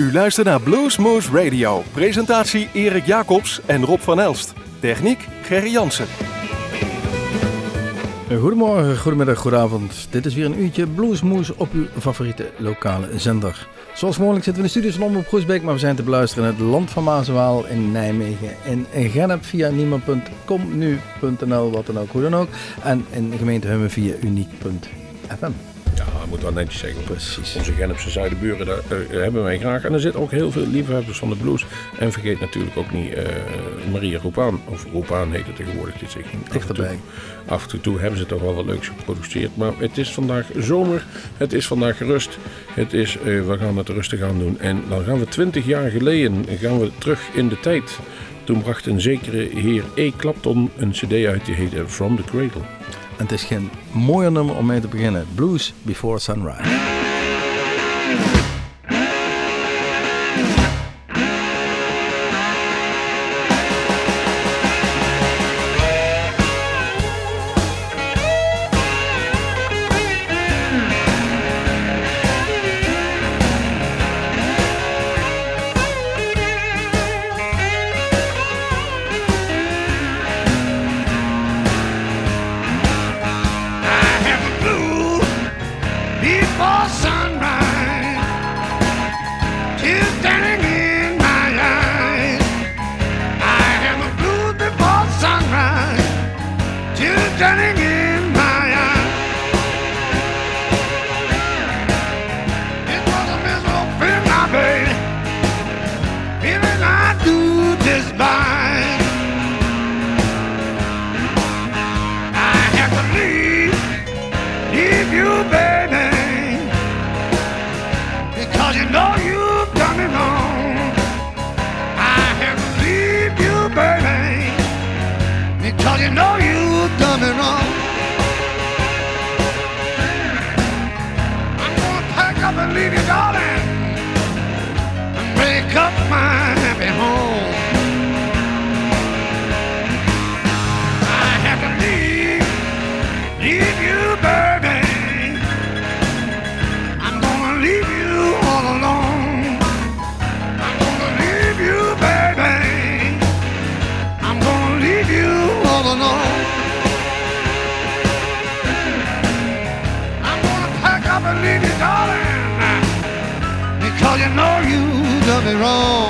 U luistert naar Bluesmoose Radio. Presentatie Erik Jacobs en Rob van Elst. Techniek Gerry Jansen. Goedemorgen, goedemiddag, goedavond. Dit is weer een uurtje Bluesmoose op uw favoriete lokale zender. Zoals mogelijk zitten we in de studios van Omroep Groesbeek, maar we zijn te beluisteren in het land van Maaswaal in Nijmegen. In Gennep via niemand.com, nu.nl, wat dan ook, hoe dan ook. En in de gemeente Hummen via uniek.fm. Ja, dat moet wel netjes zeggen. Precies. Onze Gennepse zuidenburen, daar eh, hebben wij graag. En er zitten ook heel veel liefhebbers van de blues. En vergeet natuurlijk ook niet eh, Maria Roepaan. Of Roepaan heet het tegenwoordig. Dit zeg Dichterbij. Af en toe hebben ze toch wel wat leuks geproduceerd. Maar het is vandaag zomer. Het is vandaag rust. Het is, eh, we gaan het rustig aan doen. En dan gaan we twintig jaar geleden gaan we terug in de tijd. Toen bracht een zekere heer E. Clapton een cd uit die heette From the Cradle. En het is geen mooier nummer om mee te beginnen. Blues Before Sunrise. You know you've done me wrong. Know you done me wrong.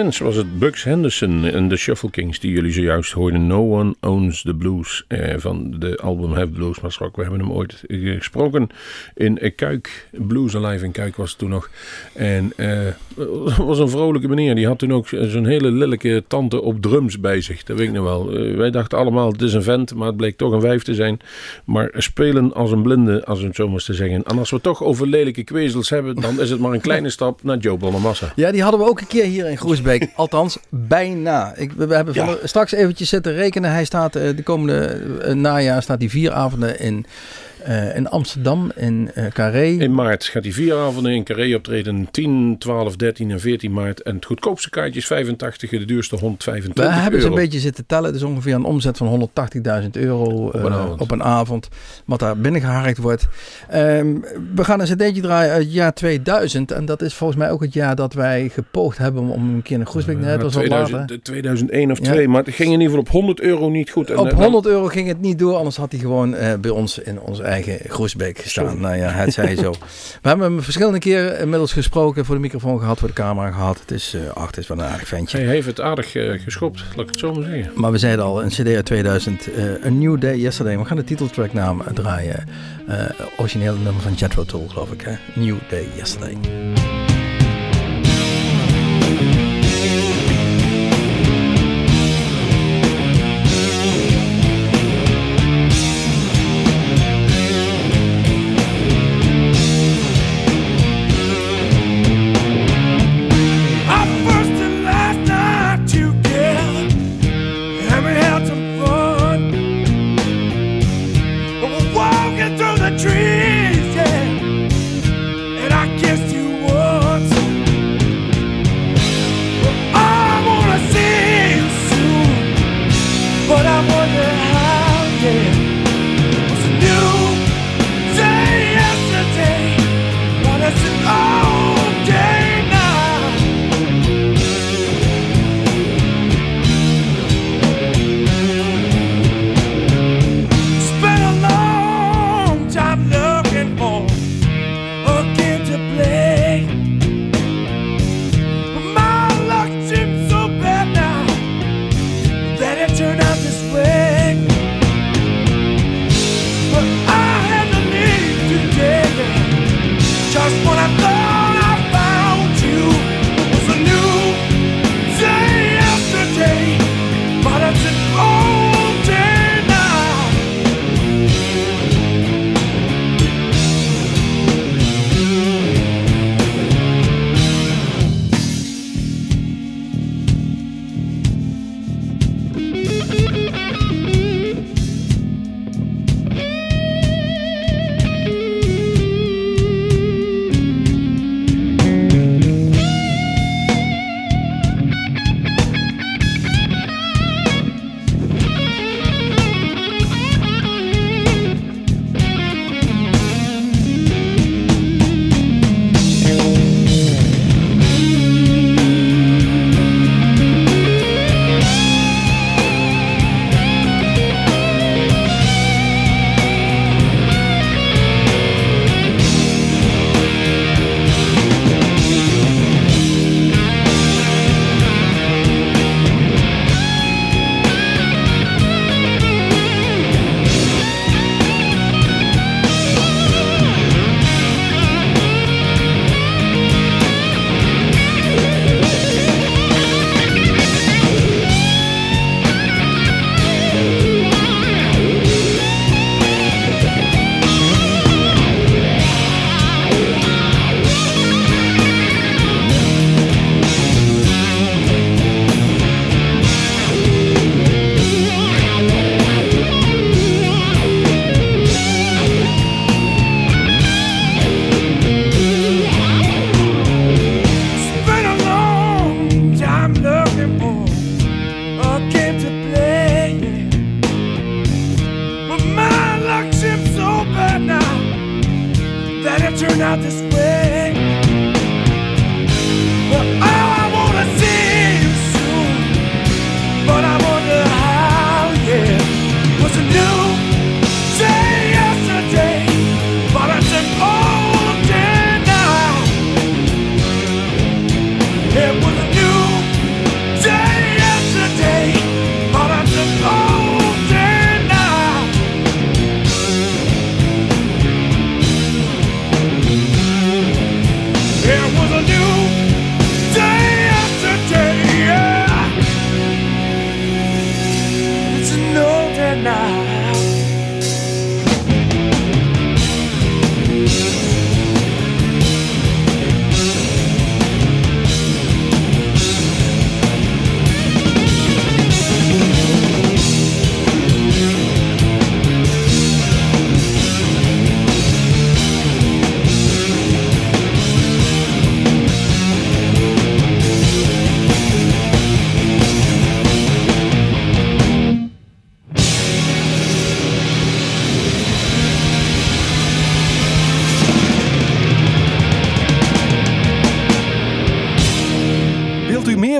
was het Bugs Henderson en de Shuffle Kings die jullie zojuist hoorden. No One Owns the Blues eh, van de album Have Blues Maar. We hebben hem ooit gesproken in eh, Kuik. Blues Alive in Kuik was het toen nog. En eh was een vrolijke meneer. Die had toen ook zo'n hele lelijke tante op drums bij zich. Dat weet ik nog wel. Eh, wij dachten allemaal het is een vent, maar het bleek toch een vijf te zijn. Maar spelen als een blinde, als het zo maar te zeggen. En als we toch over lelijke kwezels hebben, dan is het maar een kleine stap naar Joe Bonamassa. Ja, die hadden we ook een keer hier in Groesbeek. Althans, bijna. Ik, we we hebben Ja. straks eventjes zitten rekenen. Hij staat eh, de komende eh, najaar staat hij vier avonden in, eh, in Amsterdam, in eh Carré. In maart gaat hij vier avonden in Carré optreden. 10, 12, 13 en 14 maart. En het goedkoopste kaartje is 85, de duurste 125 We hebben euro. zo'n beetje zitten tellen. Dus ongeveer een omzet van 180.000 euro eh, een avond. op een avond. Wat daar binnengeharkt wordt. Ehm, we gaan een cd'tje draaien uit het jaar 2000. En dat is volgens mij ook het jaar dat wij gepoogd hebben om een keer naar Groesbeek. Nee, het was wat 2000, later. de 2001 of Ja. 2, maar het ging in ieder geval op 100 euro niet goed. En, Op eh, dan- 100 euro ging het niet door, anders had hij gewoon eh, bij ons in onze eigen Groesbeek gestaan. Nou ja, het zij zo. We hebben hem verschillende keren inmiddels gesproken, voor de microfoon gehad, voor de camera gehad. Het is, eh ach, het is wel een aardig ventje. Hij heeft het aardig eh, geschopt, laat ik het zo maar zeggen. Maar we zeiden al, een cd uit 2000, eh A New Day Yesterday. We gaan de titeltracknaam draaien. Eh originele nummer van Jethro Tull, geloof ik. Hè? New Day Yesterday.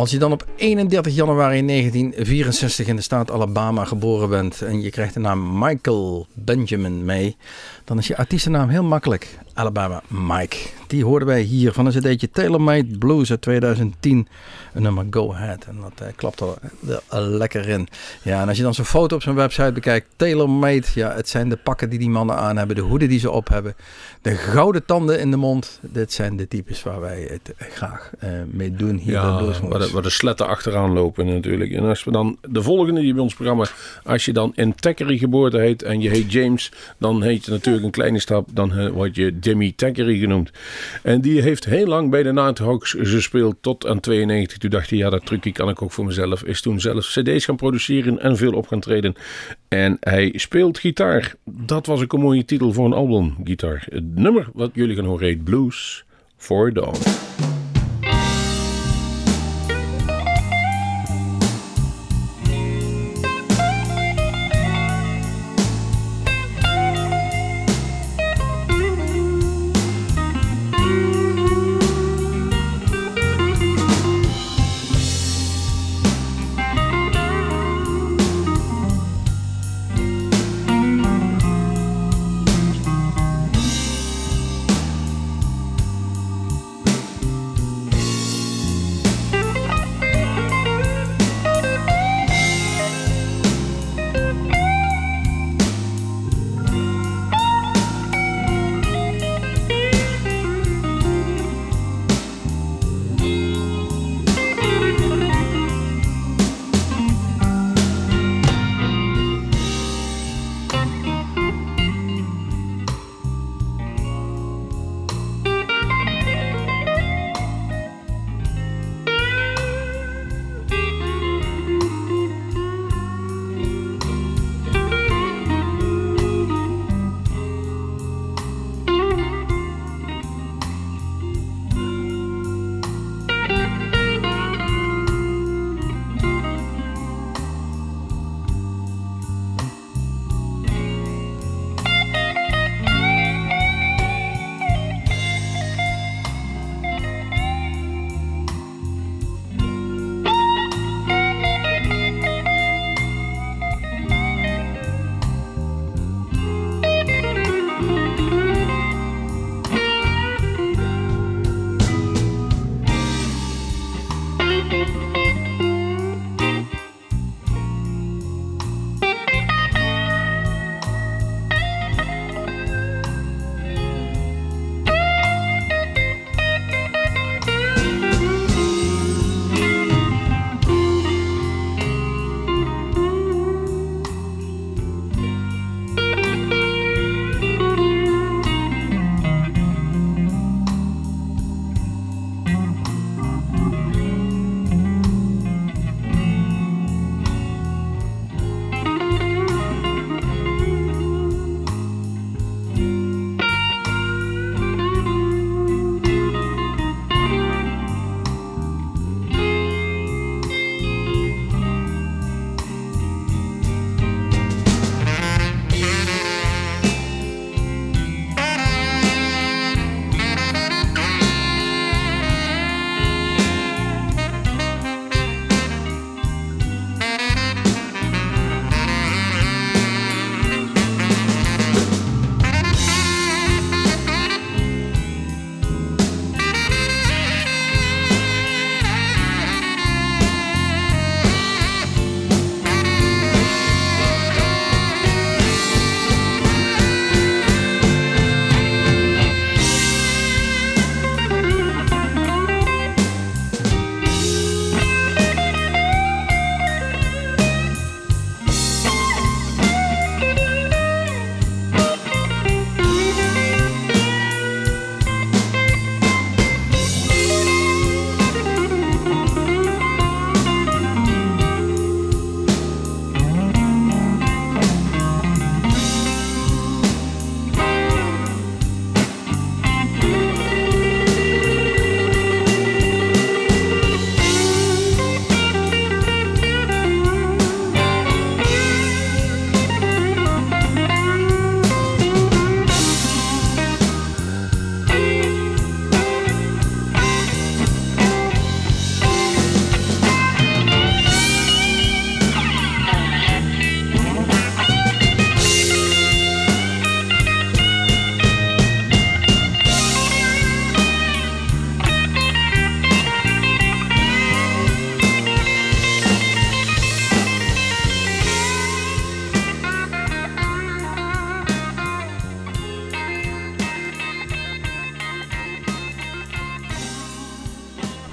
Als je dan op 31 januari 1964 in de staat Alabama geboren bent en je krijgt de naam Michael Benjamin mee, dan is je artiestennaam heel makkelijk. Alabama Mike. Die hoorden wij hier van een cd'tje Taylor Made Blues uit 2010. Een nummer Go Ahead. En dat eh, klapt er wel lekker in. Ja, en als je dan zo'n foto op zijn website bekijkt. Taylor Made. Ja, het zijn de pakken die die mannen aan hebben. De hoeden die ze op hebben. De gouden tanden in de mond. Dit zijn de types waar wij het graag eh, mee doen hier bij Ja, Bluesmoose. waar de, waar de sletten achteraan lopen natuurlijk. En als we dan de volgende die bij ons programma, als je dan in Thackeray geboorte heet en je heet James, dan heet je natuurlijk een kleine stap, dan eh, word je Jimmy Thackeray genoemd. En die heeft heel lang bij de Nighthawks gespeeld tot aan 92. Toen dacht hij, ja dat trucje kan ik ook voor mezelf. Is toen zelf cd's gaan produceren en veel op gaan treden. En hij speelt gitaar. Dat was ook een mooie titel voor een album, gitaar. Het nummer wat jullie gaan horen heet Blues for Dawn.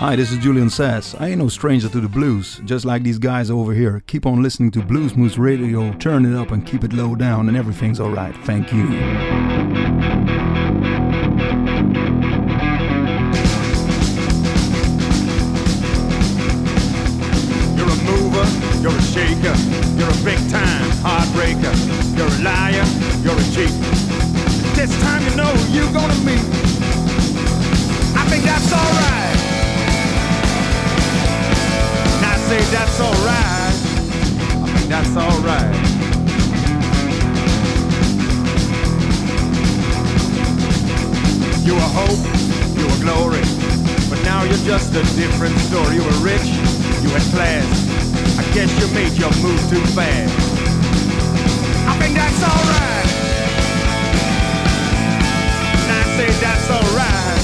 Hi, this is Julian Sass. I ain't no stranger to the blues, just like these guys over here. Keep on listening to Blues Moose Radio, turn it up and keep it low down, and everything's alright. Thank you. You're a mover, you're a shaker, you're a big time heartbreaker, you're a liar, you're a cheat. This time you know you're gonna meet. I think that's alright. Say that's alright. I think that's alright. You were hope, you were glory, but now you're just a different story. You were rich, you had class. I guess you made your move too fast. I think that's alright. And I say that's alright.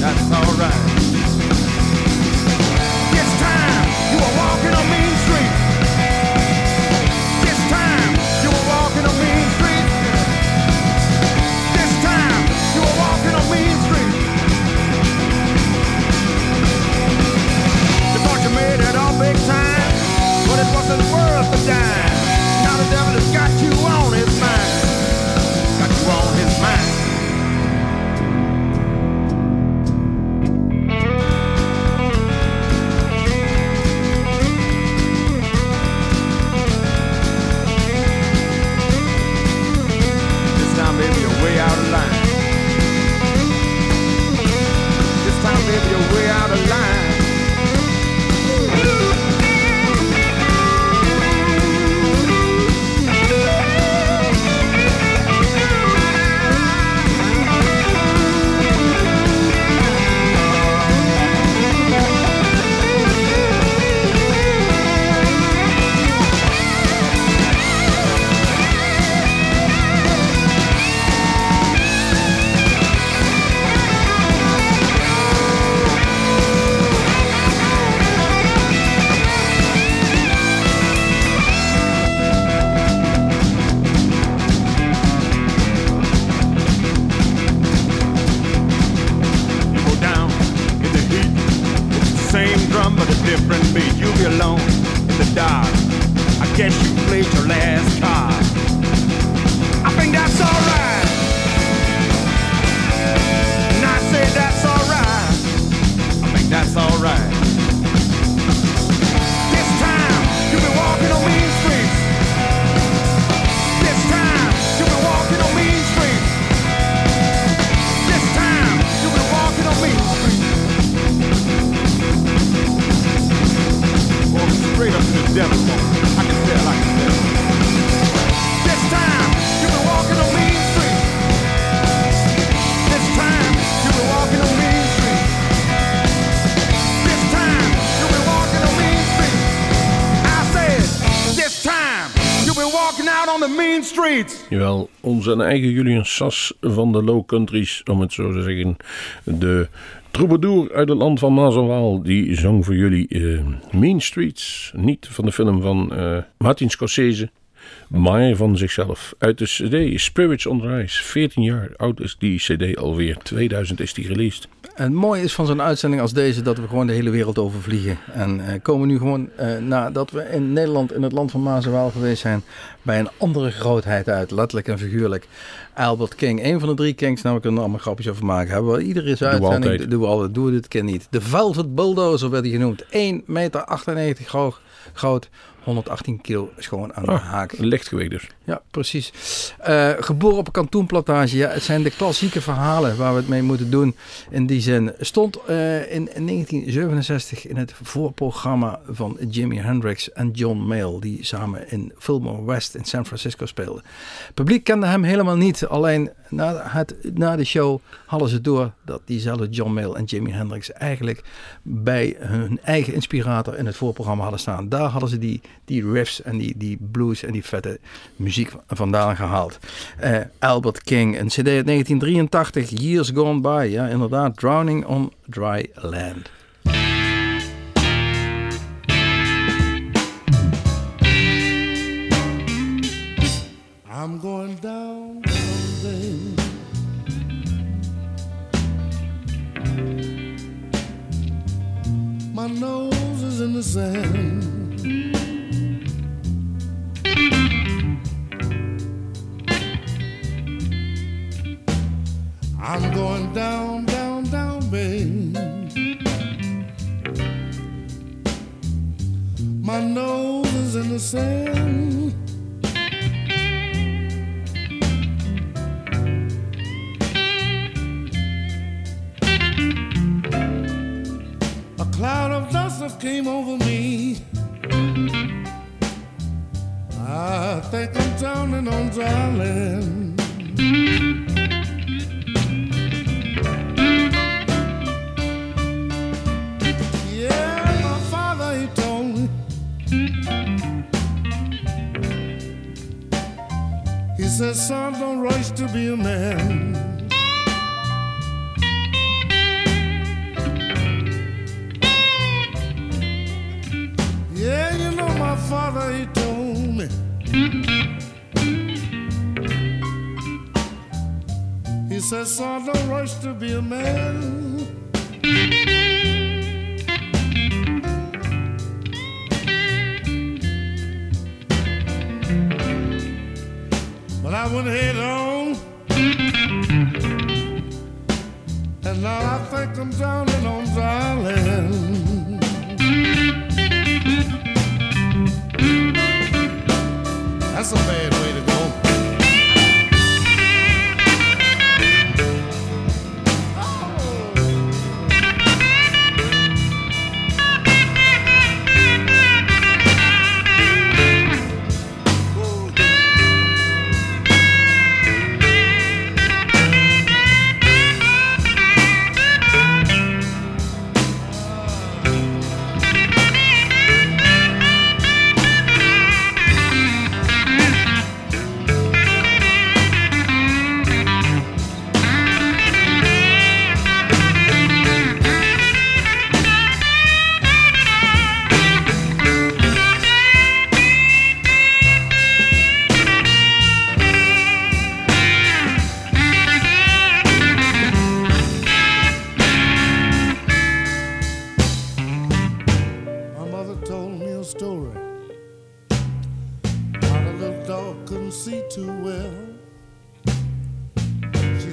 That's alright. Time, but it wasn't worth a dime. Now the devil has got you on his mind. Streets. Jawel, onze eigen Julian Sas van de Low Countries, om het zo te zeggen. De troubadour uit het land van Maas en Waal, die zong voor jullie eh, Mean Streets. Niet van de film van eh, Martin Scorsese, maar van zichzelf. Uit de cd Spirits on the Rise. 14 jaar oud is die cd alweer. 2000 is die released. En het mooie is van zo'n uitzending als deze dat we gewoon de hele wereld overvliegen. En eh, komen nu gewoon, eh, nadat we in Nederland, in het land van Maas en Waal geweest zijn, bij een andere grootheid uit, letterlijk en figuurlijk. Albert King, een van de drie Kings, nou we kunnen er allemaal grapjes over maken. Hebben we iedere uitzending, doen we altijd, doen we dit keer niet. De Velvet Bulldozer werd hij genoemd. 1 meter 98 groot, groot 118 kilo is gewoon aan de Ah, haak. Lichtgewicht dus. Ja, precies. Eh, geboren op een kantoenplantage. Ja, het zijn de klassieke verhalen waar we het mee moeten doen. In die zin stond eh, in 1967 in het voorprogramma van Jimi Hendrix en John Mayall, die samen in Fillmore West in San Francisco speelden. Het publiek kende hem helemaal niet. Alleen na, het, na de show hadden ze door dat diezelfde John Mayall en Jimi Hendrix eigenlijk bij hun eigen inspirator in het voorprogramma hadden staan. Daar hadden ze die, die riffs en die, die blues en die vette muziek vandaan gehaald. Eh, Albert King, een cd uit 1983, Years Gone By. Ja, inderdaad, Drowning on Dry Land. I'm going down My nose is in the sand. I'm going down, down, down, babe. My nose is in the sand. Cloud of dust that came over me. I think I'm drowning on land. Yeah, my father he told me. He said, son, don't rush to be a man. Said, son, don't rush to be a man. But I went head on. And now I think I'm drowning on dry land. That's a bad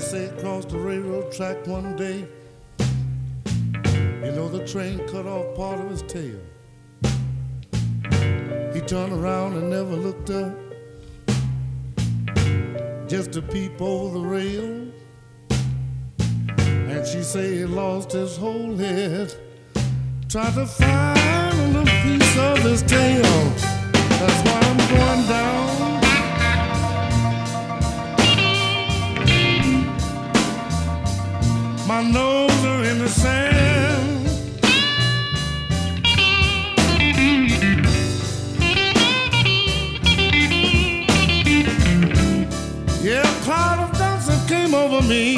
She said crossed the railroad track one day. You know the train cut off part of his tail. He turned around and never looked up, just to peep over the rail. And she said he lost his whole head. Try to find a piece of his tail. That's why I'm going down. My nose are in the sand. Yeah, a cloud of came over me.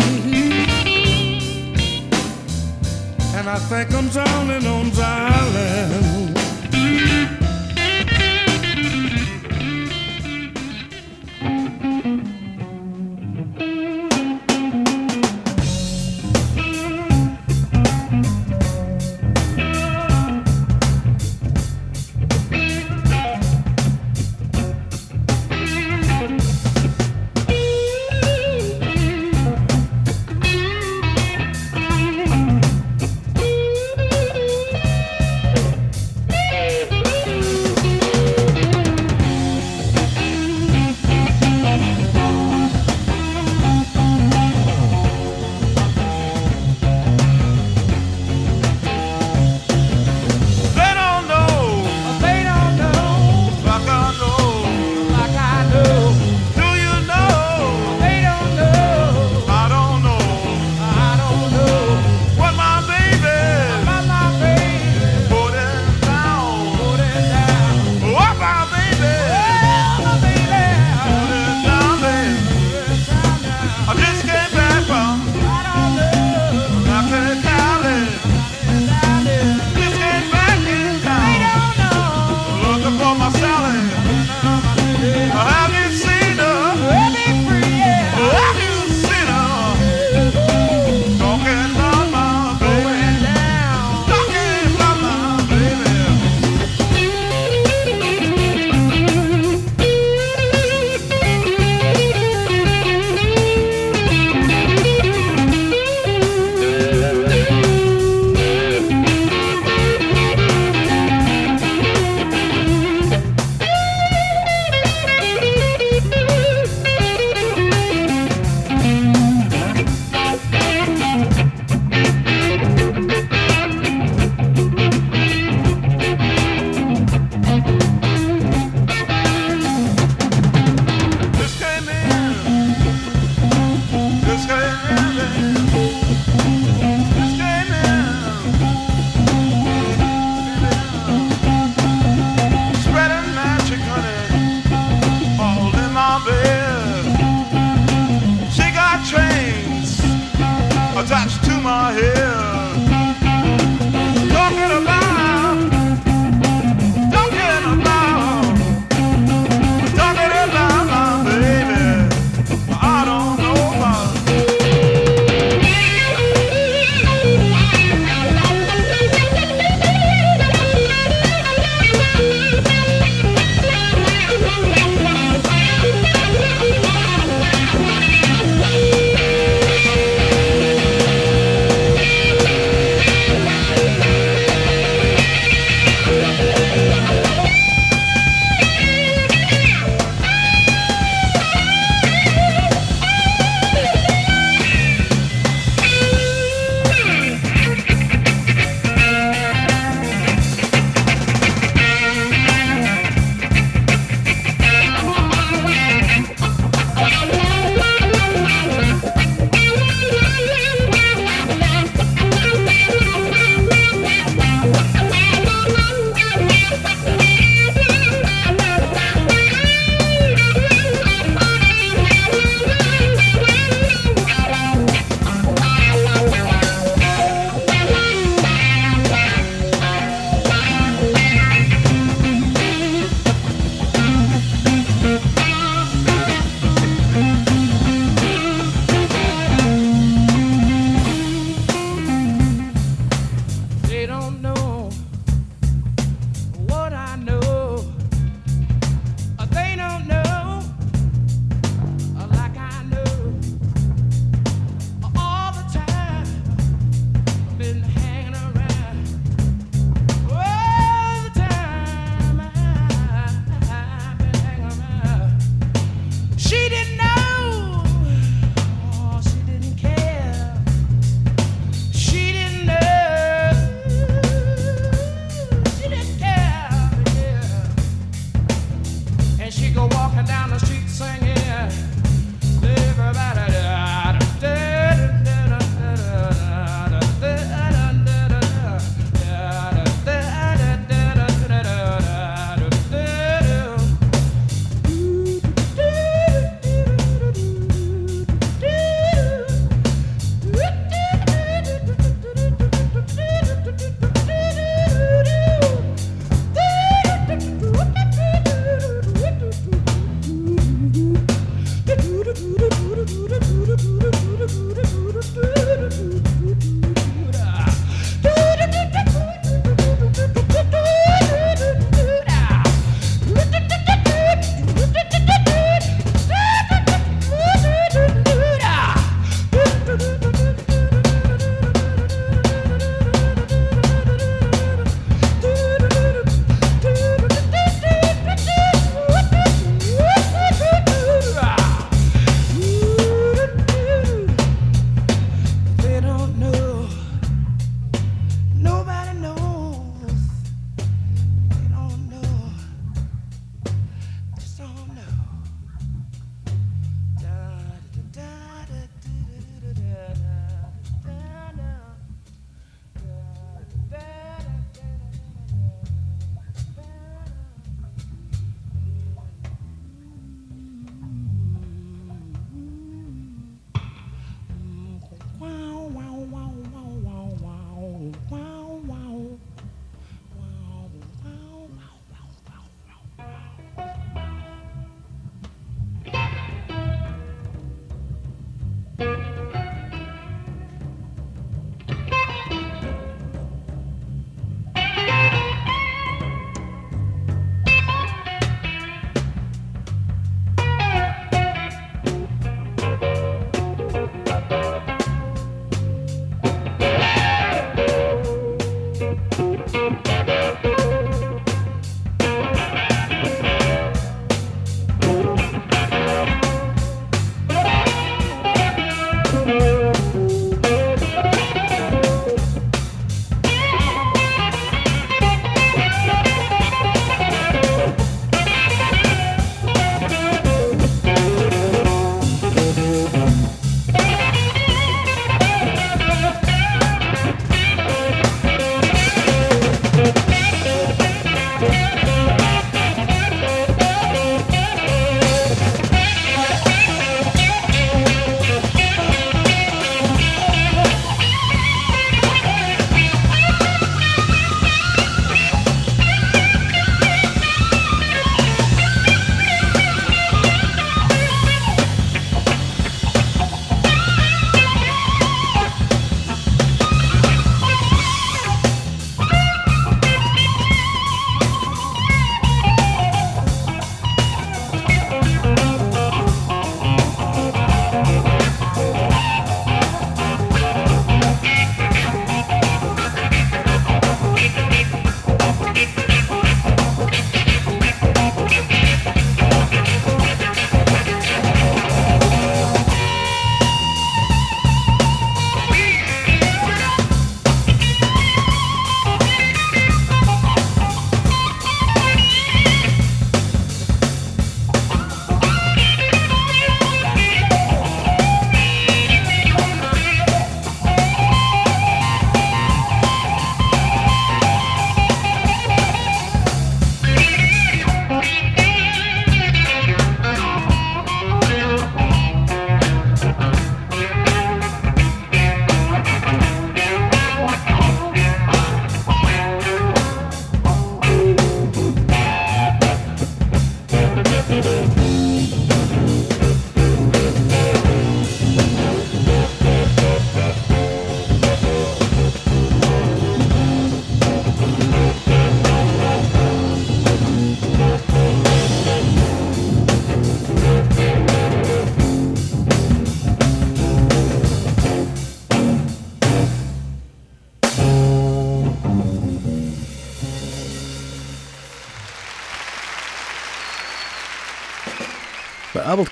And I think I'm drowning on dry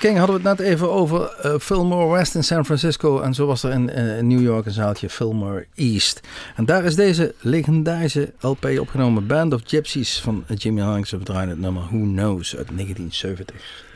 King hadden we het net even over eh, Fillmore West in San Francisco. En zo was er in, eh, in New York een zaaltje Fillmore East. En daar is deze legendarische LP opgenomen. Band of Gypsies van Jimmy Hendrix. We draaien het nummer Who Knows uit 1970.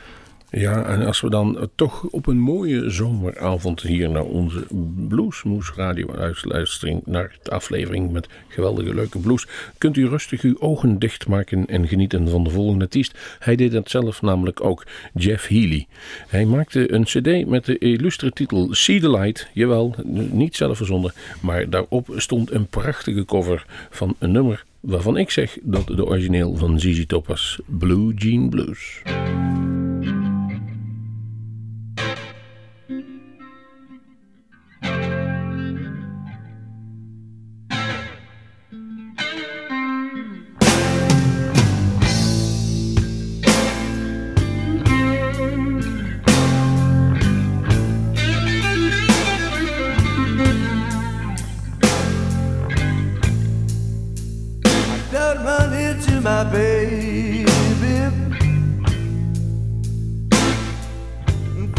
Ja, en als we dan toch op een mooie zomeravond hier naar onze Bluesmoes radio uitluistering, naar de aflevering met geweldige leuke blues, kunt u rustig uw ogen dichtmaken en genieten van de volgende artiest. Hij deed dat zelf namelijk ook, Jeff Healy. Hij maakte een cd met de illustre titel See the Light, jawel, niet zelf verzonnen, maar daarop stond een prachtige cover van een nummer waarvan ik zeg dat de origineel van ZZ Top was, Blue Jean Blues.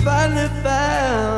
Finally found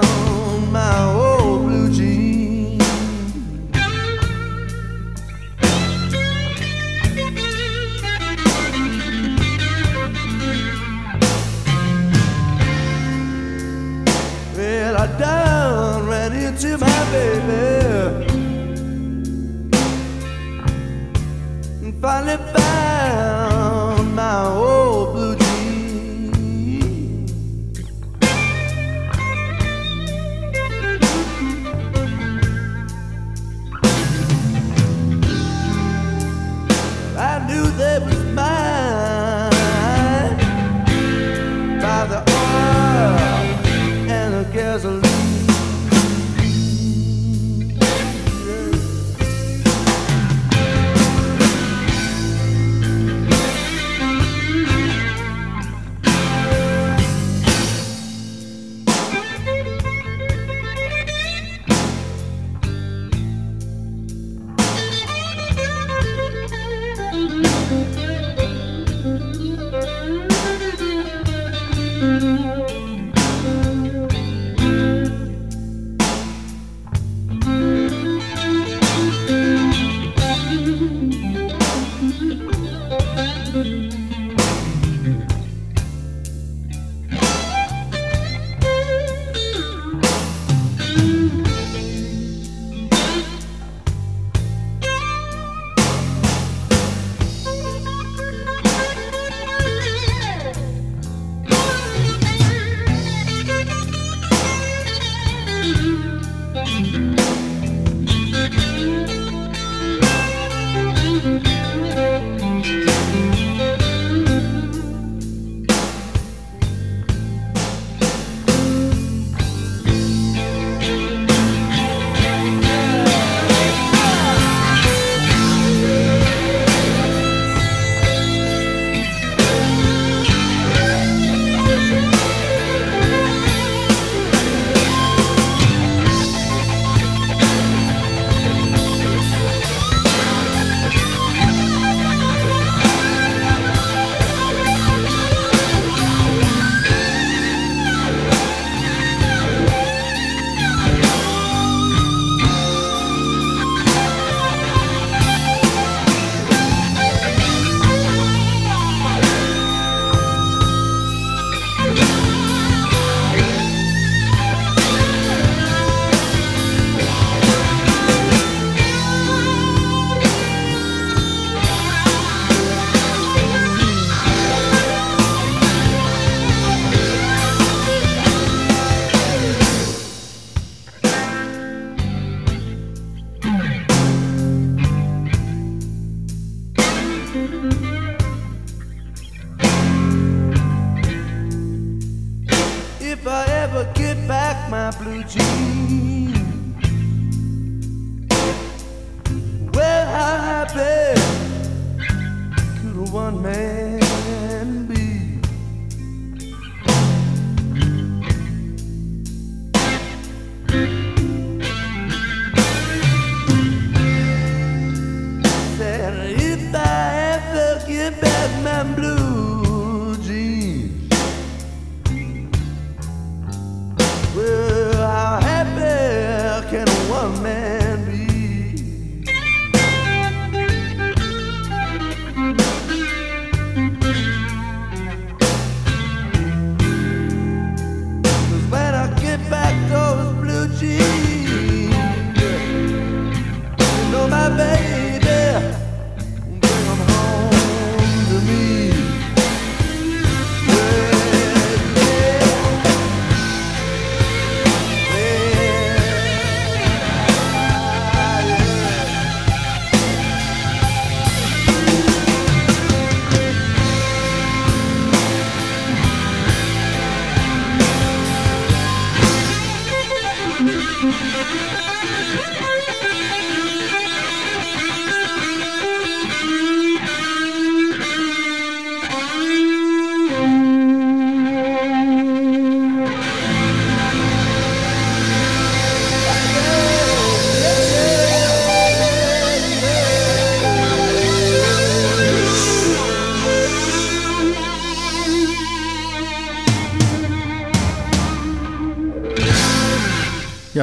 man.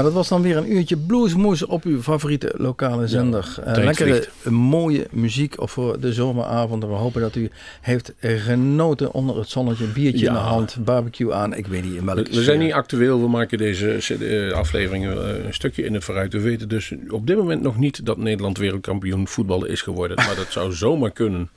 Dat was dan weer een uurtje bluesmoes op uw favoriete lokale zender. Eh, tijd lekkere, mooie muziek voor de zomeravond. En we hopen dat u heeft genoten onder het zonnetje. Biertje Ja. in de hand, barbecue aan. Ik weet niet in welke We zijn niet actueel, we maken deze eh, afleveringen eh, een stukje in het vooruit. We weten dus op dit moment nog niet dat Nederland wereldkampioen voetballen is geworden. Maar dat zou zomaar kunnen.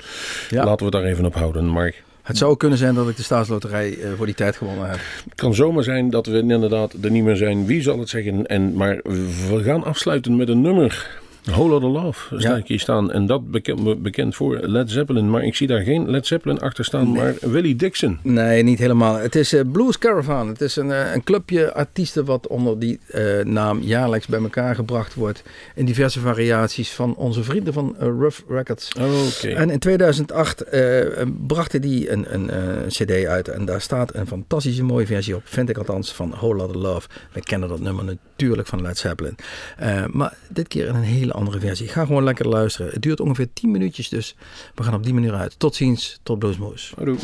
Ja. Laten we daar even op houden. Maar Het zou kunnen zijn dat ik de staatsloterij eh, voor die tijd gewonnen heb. het kan zomaar zijn dat we inderdaad er niet meer zijn. Wie zal het zeggen? En, maar we gaan afsluiten met een nummer. Whole Lotta Love sta Ja. ik hier staan. En dat bekend, bekend voor Led Zeppelin. Maar ik zie daar geen Led Zeppelin achter staan, maar Willie Dixon. Nee, niet helemaal. Het is eh, Blues Caravan. Het is een, eh, een clubje artiesten wat onder die eh, naam jaarlijks bij elkaar gebracht wordt. In diverse variaties van onze vrienden van Rough Records. Oké. En in 2008 eh, brachten die een, een, cd uit. En daar staat een fantastische mooie versie op. Vind ik althans van Whole Lotta Love. We kennen dat nummer natuurlijk van Led Zeppelin. Eh, maar dit keer in een hele andere versie. Ga gewoon lekker luisteren. Het duurt ongeveer 10 minuutjes. Dus we gaan op die manier uit. Tot ziens. Tot Bluesmoes. Houdoe.